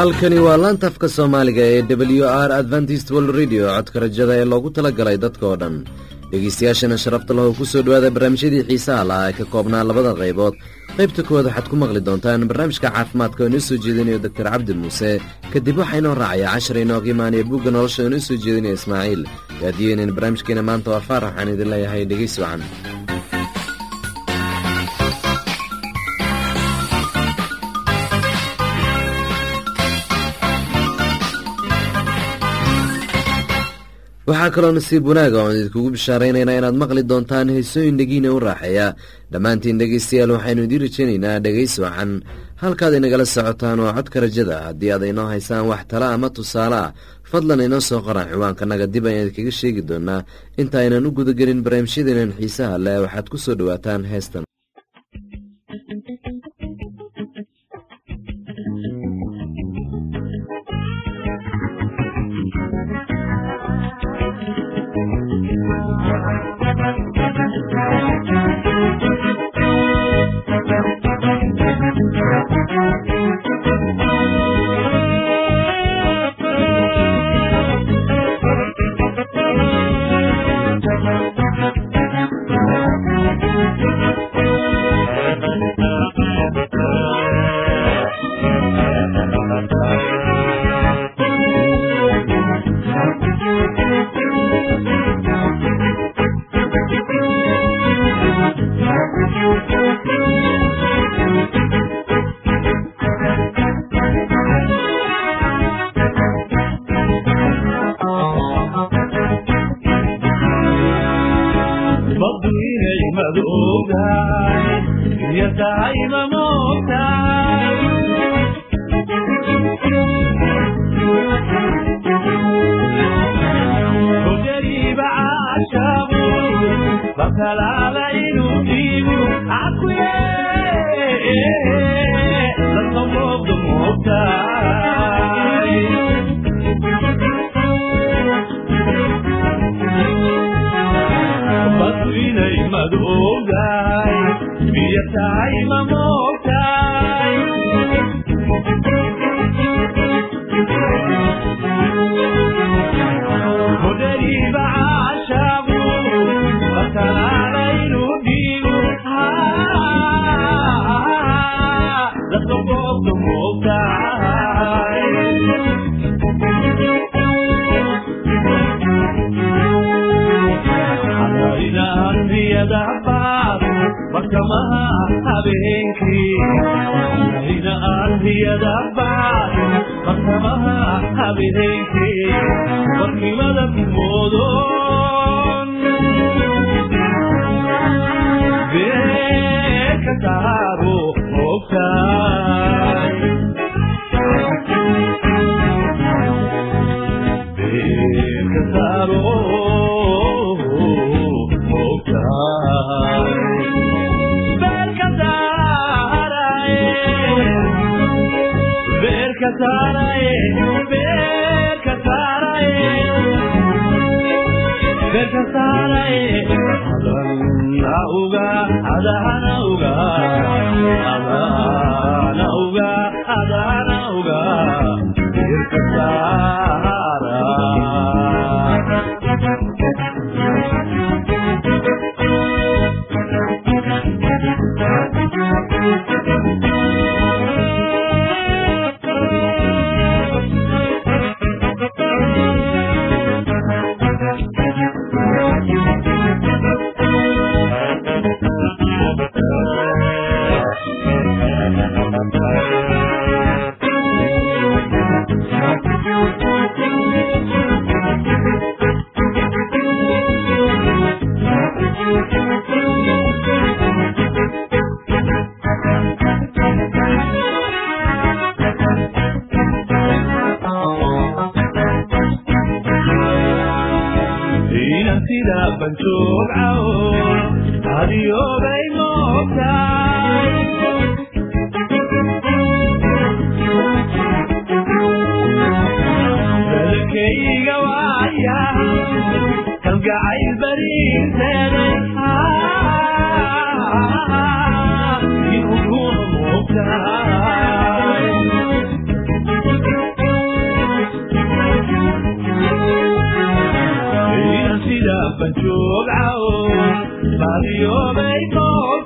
halkani waa laanta afka soomaaliga ee w r adventist world radio. Codka rajada ee loogu tala galay dadka oo dhan. Dhegeystayaashana sharafta lahow ku soo dhowaada barnaamijyadii xiisaha lahaa ee ka koobnaa labada qaybood. Qaybta koowaad waxaad ku maqli doontaan barnaamijka caafimaadka oo inoo soo jeedinayo doktor cabdi muuse. Kadib waxaa inoo raacaya cashar inooga imaanaya buugga nolosha oo inoo soo jeedinaya ismaaciil. Yaadiyeenen barnaamijkeena maanta waa faarax waxaan idin leeyahay dhegeysi wacan waxaa kaloo nasiib wanaaga oon idinkugu bishaaraynaynaa inaad maqli doontaan heesooyin dhegiina u raaxeeya. Dhammaantiin dhegaystayaal waxaynu idiin rajaynaynaa dhegaysi wacan. Halkaad inagala socotaan waa codka rajada. Haddii aad inoo haysaan wax tala ama tusaale ah fadlan inoo soo qoraan ciwaankanaga dib ayaan idinkaga sheegi doonaa inta aynan u gudagelin barnaamijyadeenan xiisaha leh waxaad ku soo dhowaataan heestan ay mamotay kama habeenkii ina ardiyadaba bartamaha habeenkii warnimada mudan beeka taaro ogta adhana uga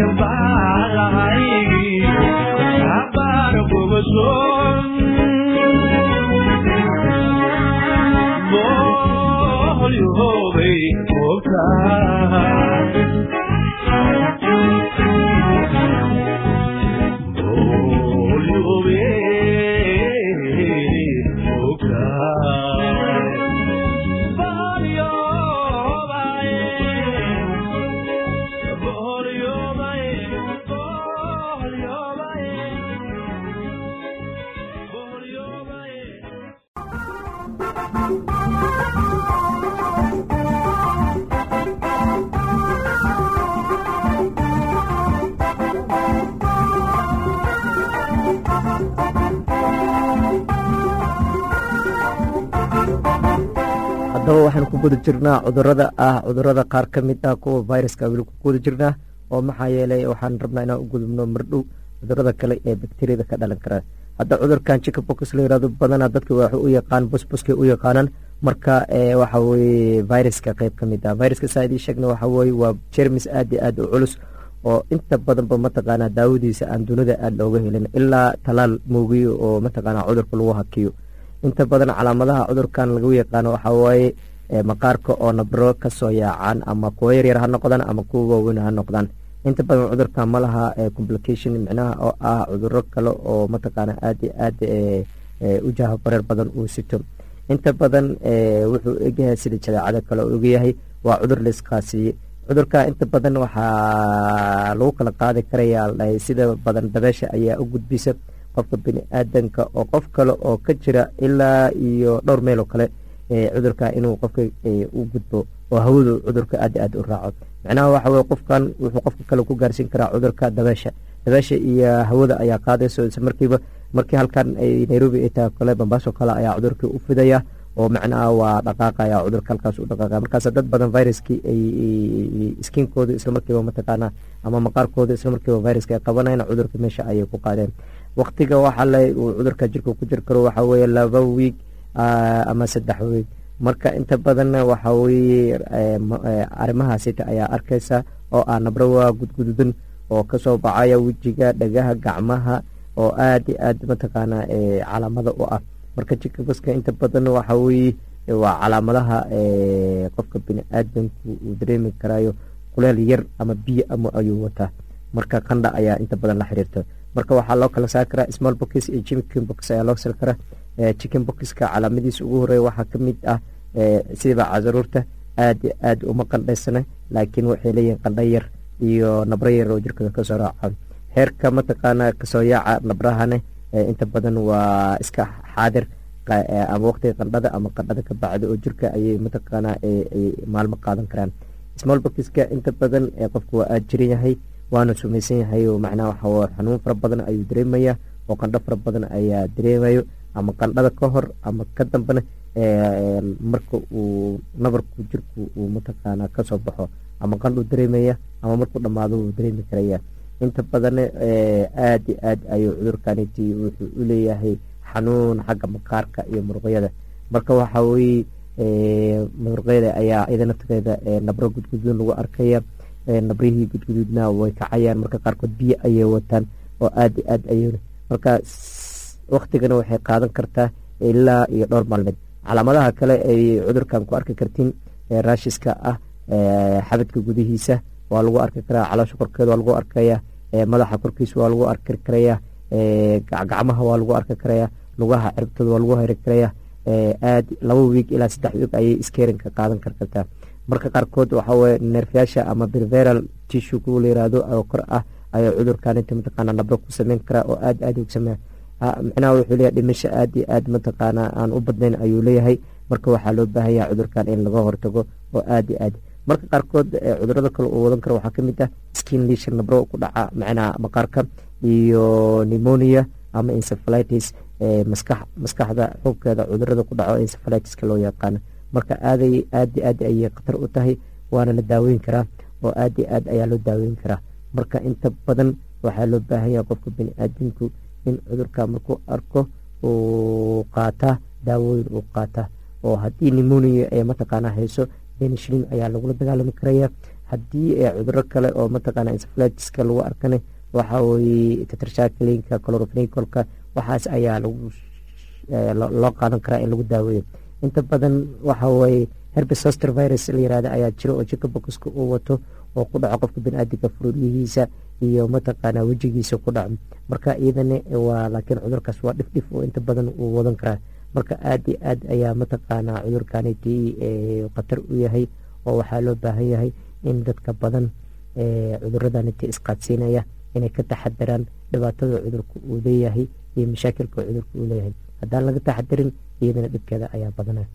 ku guda jirnaa cudurrada ah cudurrada qaar ka mid ah kuwa viruska weli ku jirnaa oo maxaa yeelay waxaan rabnaa inaan u gudubno mardhow cudurrada kale ee bakteriyada ka dhalan kara. Hadda cudurkan chickenpox la yiraahdo badanaa dadka waxay u yaqaan busbuskay u yaqaanaan marka waxa weye viruska qeyb ka mid ah. Viruska saa sheegna waxa weye waa jermis aad iyo aad u culus oo inta badanba mataqaanaa daawadiisa aan dunida aad looga helin ilaa talaal moogiyo oo mataqaanaa cudurka lagu hakiyo. Inta badan calaamadaha cudurkan lagu yaqaano waxaa waaye maqaarka oo nabro ka soo yaacaan ama kuwo yaryar ha noqdaan ama kuwa waaweyn ha noqdaan. Inta badan cudurkan ma laha complication micnaha oo ah cuduro kale oo mataqaana aad aad u jaaha bareer badan uu sito. Inta badan wuxuu egyahay sida jadeecada kale oo ogyahay waa cudur laisqaasiye cudurka inta badan waxaa lagu kala qaadi karaya sida badan dabeesha ayaa u gudbisa qofka bini aadanka oo qof kale oo ka jira ilaa iyo dhowr meel oo kale cudurka inuu qofka u gudbo oo hawadu cudurka aad aad u raaco macnaha waxa qofkan wuxuu qofka kale ku gaarsiin karaa cudurka dabeesha dabeesha iyo hawada ayaa qaadayso isla markiiba markii halkan ay nairobi ay tahay kale bambaaso kale ayaa cudurkii u fidaya oo macnaha waa dhaqaaqaya cudurka halkaas u dhaqaaqaya markaas dad badan viruskii ay skinkooda isla markiiba mataqaana ama maqaarkooda isla markiiba viruska ay qabanayaan cudurka meesha ayay ku qaadeen. Waqtiga waxa le uu cudurka jirka ku jir karo waxa weeye laba wiig ama saddex wiig marka inta badanna waxa weye arrimahaasita ayaa arkaysa oo ah nabrawaa gudgududan oo ka soo baxaya wejiga dhagaha gacmaha oo aad i aad mataqaana calaamada u ah. Marka jikabaska inta badan waxa weye waa calaamadaha qofka bini aadanku uu dareemi karayo kuleel yar ama biyo ama ayuu wataa. Marka qandha ayaa inta badan la xiriirta. Marka waxaa loo kala saari karaa small box iyo chicken box ayaa loo sari karaa chicken boxka calaamadiisa ugu horreeya waxaa ka mid ah sidaba casaruurta aad aad uma qandhaysana laakiin waxay leeyihiin qandho yar iyo nabro yar oo jirkooda ka soo raaca heerka mataqaana ka soo yaaca nabrahane inta badan waa iska xaadir ama waqtiga qandhada ama qandhada ka bacda oo jirka ayay mataqaana maalmo qaadan karaan. Small boxka inta badan qofka waa aad jiran yahay waana sumaysan yahay macnaha waxa xanuun fara badan ayuu dareemaya oo qandho fara badan ayaa dareemayo ama qandhada ka hor ama ka dambena marka uu nabarku jirku uu mataqaana ka soo baxo ama qandhuu dareemaya ama markuu dhammaado wuu dareemi karaya inta badan aad i aad ayuu cudurkaniti wuxuu u leeyahay xanuun xagga maqaarka iyo muruqyada marka waxa weye muruqyada ayaa iyada naftigeeda nabro gudgududan lagu arkaya nabrihii gudguduudna way kacayaan. Marka qaarkood biyo ayay wataan oo aad i aad ay marka waktigana waxay qaadan kartaa ilaa iyo dhowr maalmeed calaamadaha kale ay cudurkan ku arki kartiin raashiska ah xabadka gudihiisa waa lagu arki karaa caloosha korkeeda waa lagu arkaya madaxa korkiisa waa lagu arki karaya gacmaha waa lagu arki karaya lugaha ciribtooda waa lagu heri karaya aad laba wiig ilaa saddex wiig ayay iskeerinka qaadan karkartaa marka qaarkood waxaweye neerfyaasha ama berveral tishu kuwa la yiraahdo oo kor ah ayaa cudurkaninta mataqaana nabro ku sameyn karaa oo aad aad ugu sameeya micnaha wuxuu leeyahay dhimasho aad iyo aad mataqaana aan u badnayn ayuu leeyahay. Marka waxaa loo baahan yahay cudurkan in laga hortago oo aad iyo aad. Marka qaarkood cudurrada kale uu wadan karo waxaa ka mid ah skin nabro ku dhaca macnaha maqaarka iyo pneumonia ama encephalitis. Maskax maskaxda xubkeeda cudurrada ku dhaco encephalitiska loo yaqaano marka aaday aad aad ayay khatar u tahay waana la daaweyn karaa oo aad iyo aad ayaa loo daaweyn karaa. Marka inta badan waxaa loo baahan yahay qofka bini-aadamku in cudurka markuu arko uu qaataa daawooyin uu qaataa oo haddii nimonia ee mataqaana hayso benishilin ayaa lagula dagaalami karaya. Haddii cuduro kale oo mataqaana insflatiska lagu arkana waxaa weye tetrashakilinka clorofnicolka waxaas ayaa lagu loo qaadan karaa in lagu daaweeyo. Inta badan waxa weye herbesoster virus la yirahda ayaa jiro oo jirka bokoska uu wato oo ku dhaco qofka biniaadamka furuuryihiisa iyo mataqaana wejigiisa ku dhaco marka iyadana waa laakiin cudurkaas waa dhifdhif oo inta badan uu wadan karaa. Marka aad iyo aad ayaa mataqaana cudurkaniti khatar u yahay oo waxaa loo baahan yahay in dadka badan cuduradaniti isqaadsiinaya inay ka taxadiraan dhibaatada cudurka uu leeyahay iyo mashaakilka cudurka uu leeyahay. Haddaan laga taxadirin iyadana dhibkeeda ayaa badanaya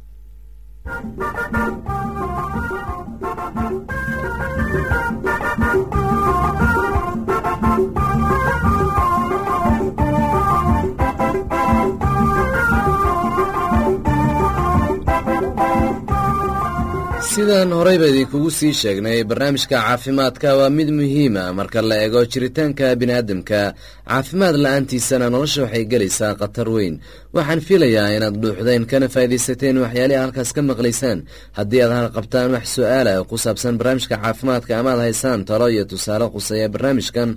sidaan horeyba idinkugu sii sheegnay barnaamijka caafimaadka waa mid muhiima. Marka la eego jiritaanka biniaadamka caafimaad la'aantiisana nolosha waxay gelaysaa khatar weyn. Waxaan filayaa inaad dhuuxdeen kana faaidaysateen waxyaalihi halkaas ka maqlaysaan. Haddii aad halqabtaan wax su'aala ku saabsan barnaamijka caafimaadka amaad haysaan talo iyo tusaale quseeya barnaamijkan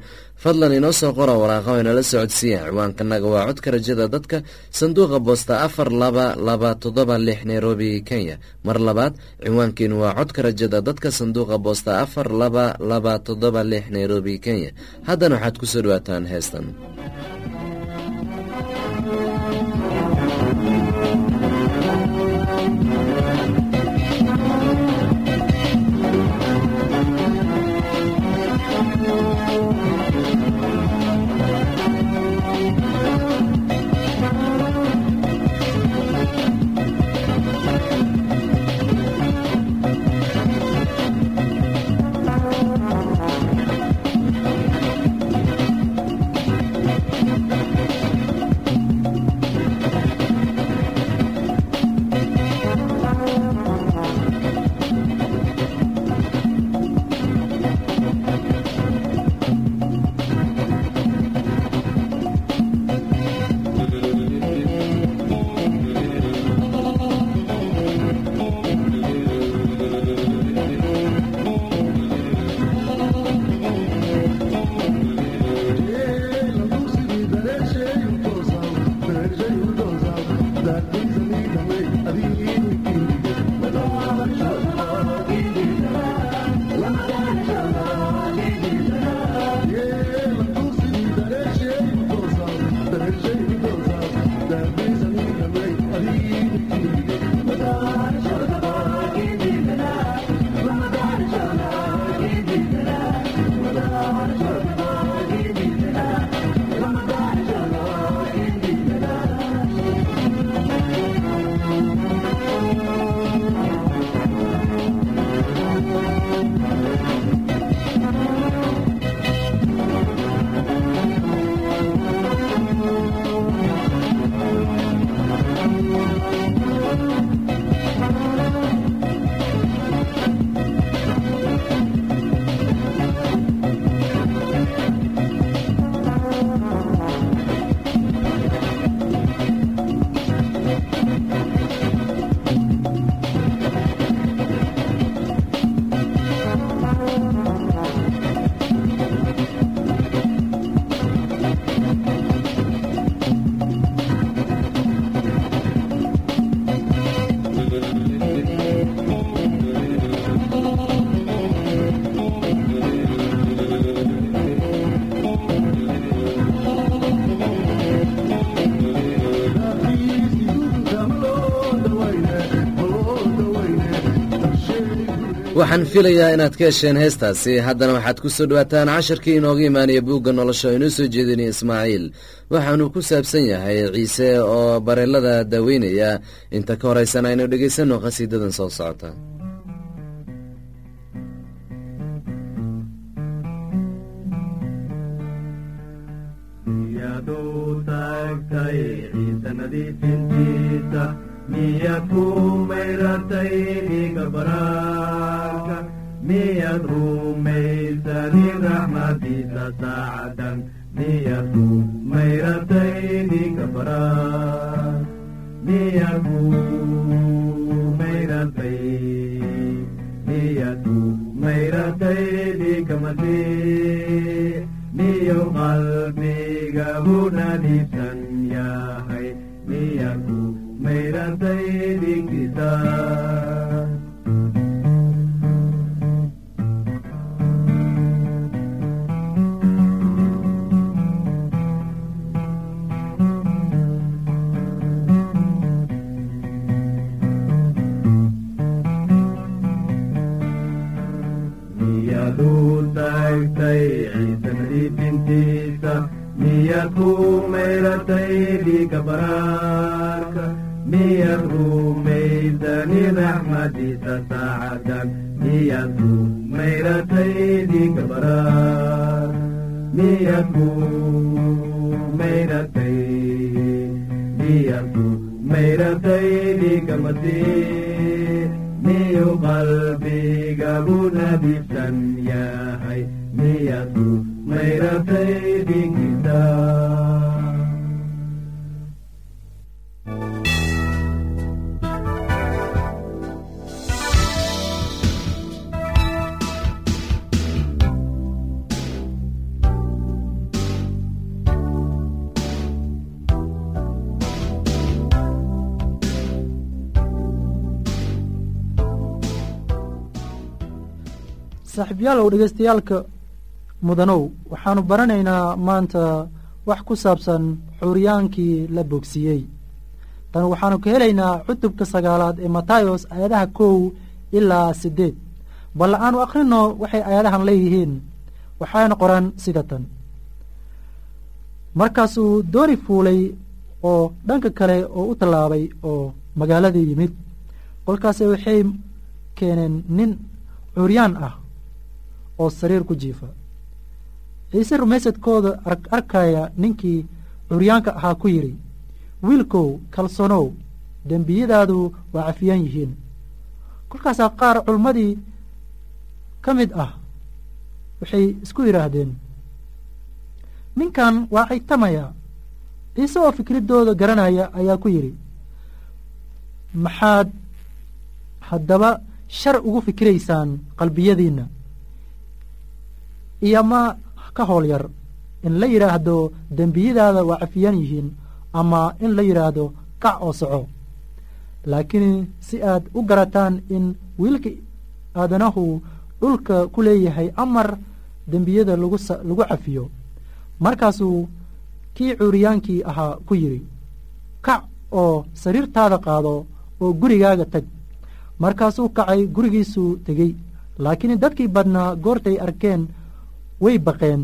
fadlan inoo soo qora waraaqa o inala socodsiiya ciwaankanaga waa codka rajada dadka sanduuqa boosta afar laba laba toddoba lix nairobi kenya. Mar labaad ciwaankiinu waa codka rajada dadka sanduuqa boosta afar laba laba toddoba lix nairobi kenya. Haddana waxaad ku soo dhawaataan heestan that waxaan filayaa inaad ka hesheen heestaasi. Haddana waxaad ku soo dhawaataan casharkii inooga imaanaya buugga nolosha oo inoo soo jeedinaya ismaaciil. Waxaanu ku saabsan yahay ciise oo bareelada daaweynaya. Inta ka horaysan aynu dhegaysanno khasiidadan soo socota miyaad ku mayratay dhiiga baraarka miyaad rumaysani raxmadiisa saacadan miyaad rumayratayni kabaraa miyaad rumayratay miyaad rumayratayni kamasii miyo qalbiga hunadhiibsan yahay miyaad rumayratayni kisaa miyaad u saaxiibyaalow dhegeystayaalka mudanow waxaanu baranaynaa maanta wax ku saabsan xuuryaankii la bogsiiyey. Tan waxaanu ka helaynaa cutubka sagaalaad ee matayos aayadaha kow ilaa siddeed. Bal aanu akhrino waxay aayadahan leeyihiin waxaana qoran sida tan. Markaasuu dooni fuulay oo dhanka kale oo u tallaabay oo magaaladii yimid kolkaase waxay keeneen nin cuuryaan ah oo sariir ku jiifa. Ciise rumaysadkooda arkaya ninkii curyaanka ahaa ku yidhi wiilkow kalsonow dembiyadaadu waa cafiyan yihiin. Kolkaasaa qaar culmadii ka mid ah waxay isku yidhaahdeen ninkan waa caytamaya. Ciise oo fikriddooda garanaya ayaa ku yidhi maxaad haddaba shar ugu fikiraysaan qalbiyadiinna iyo ma ka howl yar. In la yidhaahdo dembiyadaada waa cafiyan yihiin ama in la yidhaahdo kac oo soco. Laakiin si aad u garataan in wiilka aadanahu dhulka ku leeyahay amar dembiyada lagu cafiyo markaasuu kii cuuriyaankii ahaa ku yidhi kac oo sariirtaada qaado oo gurigaaga tag. Markaasuu kacay gurigiisuu tegey. Laakiin dadkii badnaa goortay arkeen way baqeen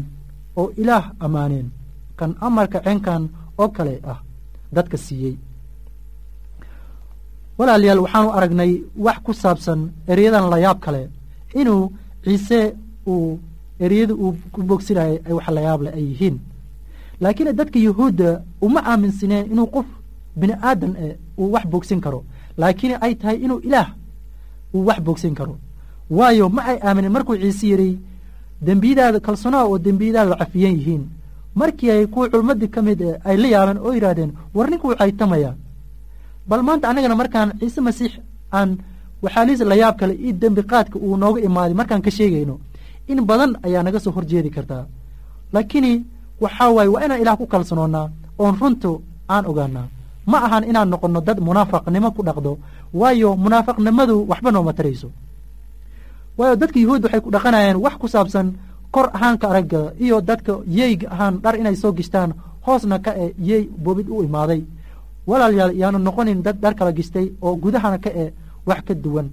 oo ilaah ammaaneen kan amarka ceenkan oo kale ah dadka siiyey. Walaalayaal waxaanu aragnay wax ku saabsan ereyadan layaab kale. Inuu ciise uu ereyada uu ku bogsinayay ay wax layaable ay yihiin. Laakiin dadka yuhuudda uma aaminsaneen inuu qof bini aadan e uu wax bogsin karo. Laakiin ay tahay inuu ilaah uu wax bogsin karo. Waayo ma ay aaminin markuu ciise yidhi dembiyadaada kalsonaha oo dembiyadaada cafiyan yihiin. Markii ay kuwa culmadii ka mid e ay la yaabeen oo yidhahdeen war ninkuu caytamaya. Bal maanta annagana markaan ciise masiix aan waxaaliis layaab kale iyo dembi qaadka uu nooga imaaday markaan ka sheegayno in badan ayaa naga soo horjeedi kartaa laakiin waxaa waaye waa inaan ilaah ku kalsonoonnaa oon runtu aan ogaanaa ma ahan inaan noqonno dad munaafaqnimo ku dhaqdo waayo munaafaqnimadu waxba nooma tarayso waayo dadka yuhuud waxay ku dhaqanayaan wax ku saabsan kor ahaanka aragga iyo dadka yeyga ahaan dhar inay soo gishtaan hoosna ka e yey boobid u imaaday. Walaalayaal yaanu noqonin dad dhar kala gistay oo gudahana ka e wax ka duwan.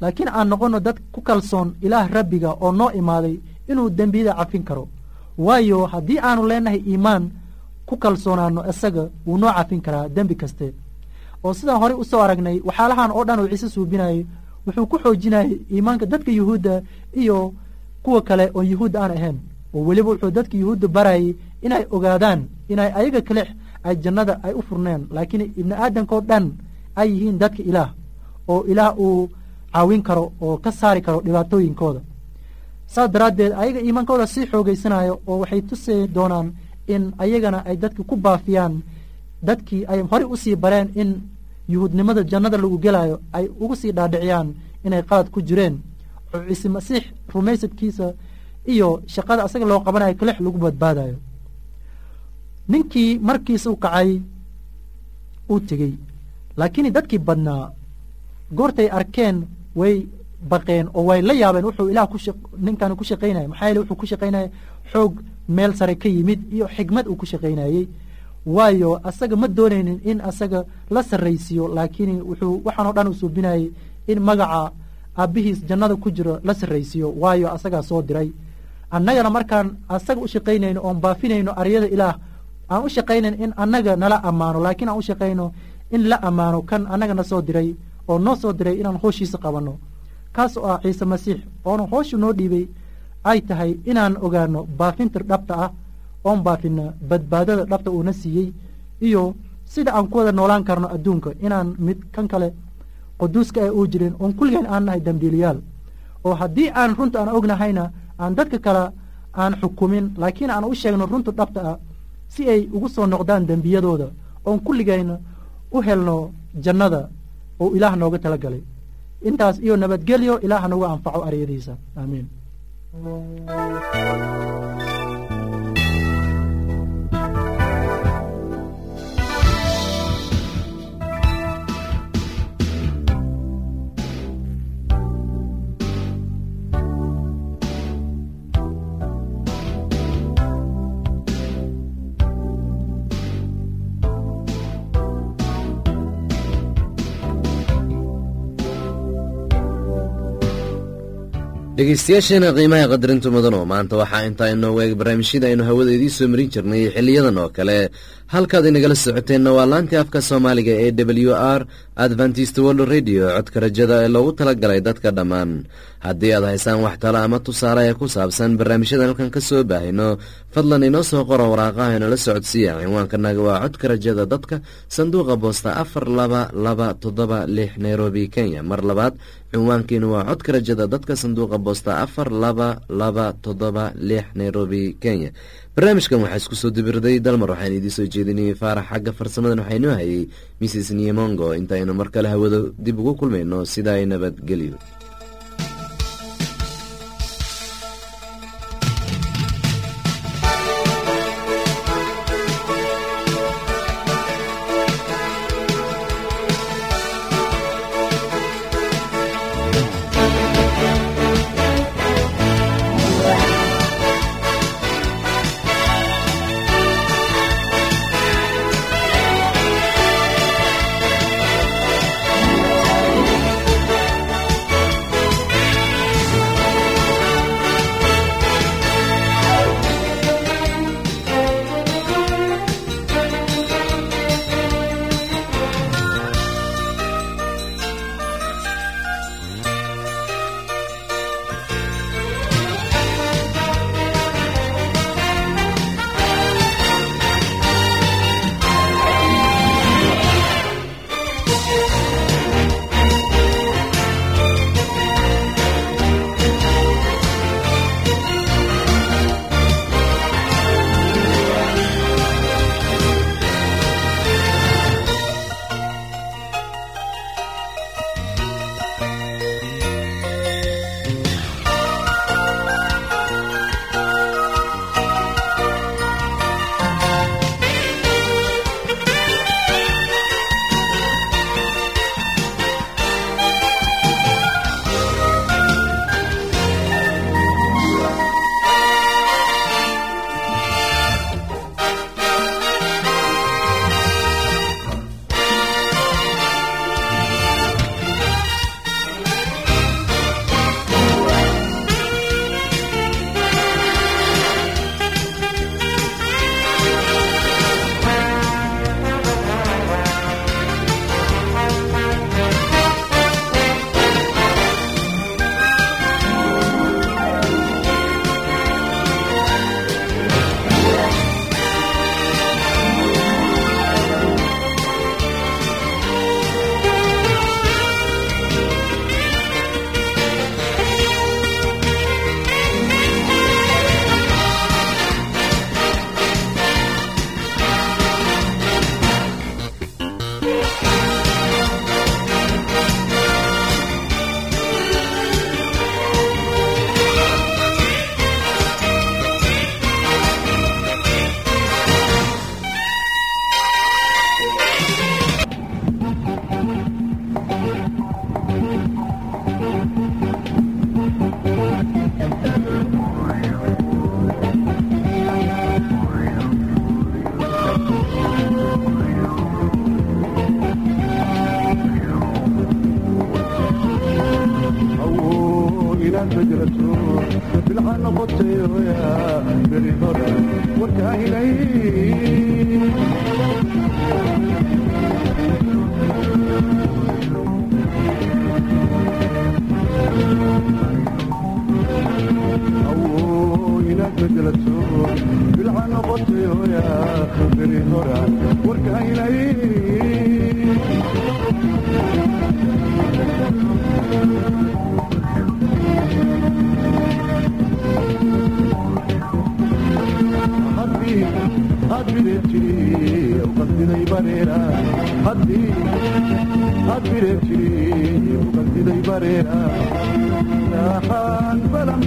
Laakiin aan noqonno dad ku kalsoon ilaah rabbiga oo noo imaaday inuu dembiyada cafin karo. Waayo haddii aanu leenahay iimaan ku kalsoonaano isaga wuu noo cafin karaa dembi kaste. Oo sidaan horey u soo aragnay waxyaalahan oo dhan uu ciise suubinayay wuxuu ku xoojinayay iimaanka dadka yuhuudda iyo kuwa kale oon yuhuudda aan ahayn. Oo weliba wuxuu dadka yuhuudda barayay inay ogaadaan inay ayaga kale ay jannada ay u furneen. Laakiin ibni aadamka oo dhan ay yihiin dadka ilaah oo ilaah uu caawin karo oo ka saari karo dhibaatooyinkooda. Saas daraaddeed ayaga iimaankooda sii xoogeysanayo oo waxay tusi doonaan in ayagana ay dadka ku baafiyaan dadkii ay horey u sii bareen in yuhuudnimada jannada lagu gelayo ay ugu sii dhaadhiciyaan inay qalad ku jireen. Ciise masiix rumaysadkiisa iyo shaqada asaga loo qabanayo kalix lagu badbaadayo ninkii markiisa u kacay uu tegey. Laakiin dadkii badnaa goortay arkeen way baqeen oo way la yaabeen. Wuxuu ilaah ninkan ku shaqaynaya maxaa yeele wuxuu ku shaqaynaya xoog meel sare ka yimid iyo xigmad uu ku shaqaynayey waayo asaga ma doonaynin in asaga la sarraysiiyo laakiin wuxuu waxaan oo dhan u suubinayay in magaca aabbihiis jannada ku jiro la sarraysiiyo waayo asagaa soo diray. Annagana markaan asaga u shaqaynayno oon baafinayno aryada ilaah aan u shaqaynayn in annaga nala ammaano laakiin aan u shaqayno in la ammaano kan annagana soo diray oo noo soo diray inaan hooshiisa qabanno kaas oo ah ciise masiix oona hooshu noo dhiibay ay tahay inaan ogaano baafinta dhabta ah oon baafina badbaadada dhabta uuna siiyey iyo sida aan ku wada noolaan karno adduunka inaan mid kan kale quduuska ah uu jirin oon kulligeen aan nahay dambiiliyaal. Oo haddii aan runta aan ognahayna aan dadka kale aan xukumin laakiin aan u sheegno runta dhabta ah si ay ugu soo noqdaan dembiyadooda oon kulligayna u helno jannada oo ilaah nooga tala galay intaas iyo nabadgelyo ilaah nagu anfaco aryadiisa aamiin dhegeystayaasheena qiimaha qadarinta mudan oo maanta waxaa intaa inoogu eeg barnaamijyada aynu hawada idiin soo marin jirnay xiliyadan oo kale. Halkaad inagala socoteenna waa laantii afka soomaaliga ee w r adventist world radio. Codka rajada ee loogu talagalay dadka dhammaan haddii aad haysaan wax talo ama tusaale ee ku saabsan barnaamijyadan halkan ka soo baahayno fadlan inoo soo qora waraaqaha inala socodsiiya cinwaankanaga waa codka rajada dadka sanduuqa boosta afar laba laba toddoba lix nairobi kenya. Mar labaad cinwaankiina waa codka rajada dadka sanduuqa boosta afar laba laba toddoba lix nairobi kenya. Barnaamijkan waxaa isku soo dibirday dalmar waxaan idiin soo jeedinayay faarax xagga farsamadan waxaa inoo hayay mrs niemongo intaaynu mar kale hawada dib ugu kulmayno sidaa ay nabadgelyo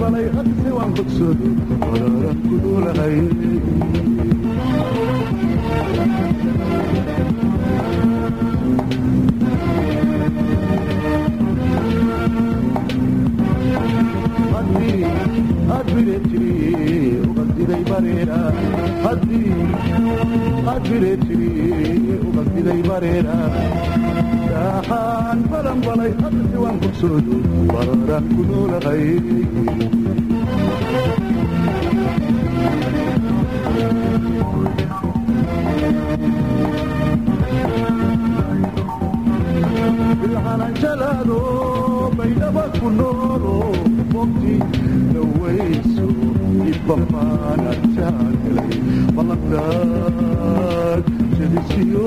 raaxaan balan balay hadse waan bogsoodo wararan ku duulahay haddii had bireebtiri uqadiday bareera haddii had bireebtiri uqadiday bareera raaxaan balan balay hadse waan bogsoodo wararan ku duulahay bilcanan jalaado baydhaba ku noolo waqti dhawayso ibamaanadjaan helay ballantaad jadisiyo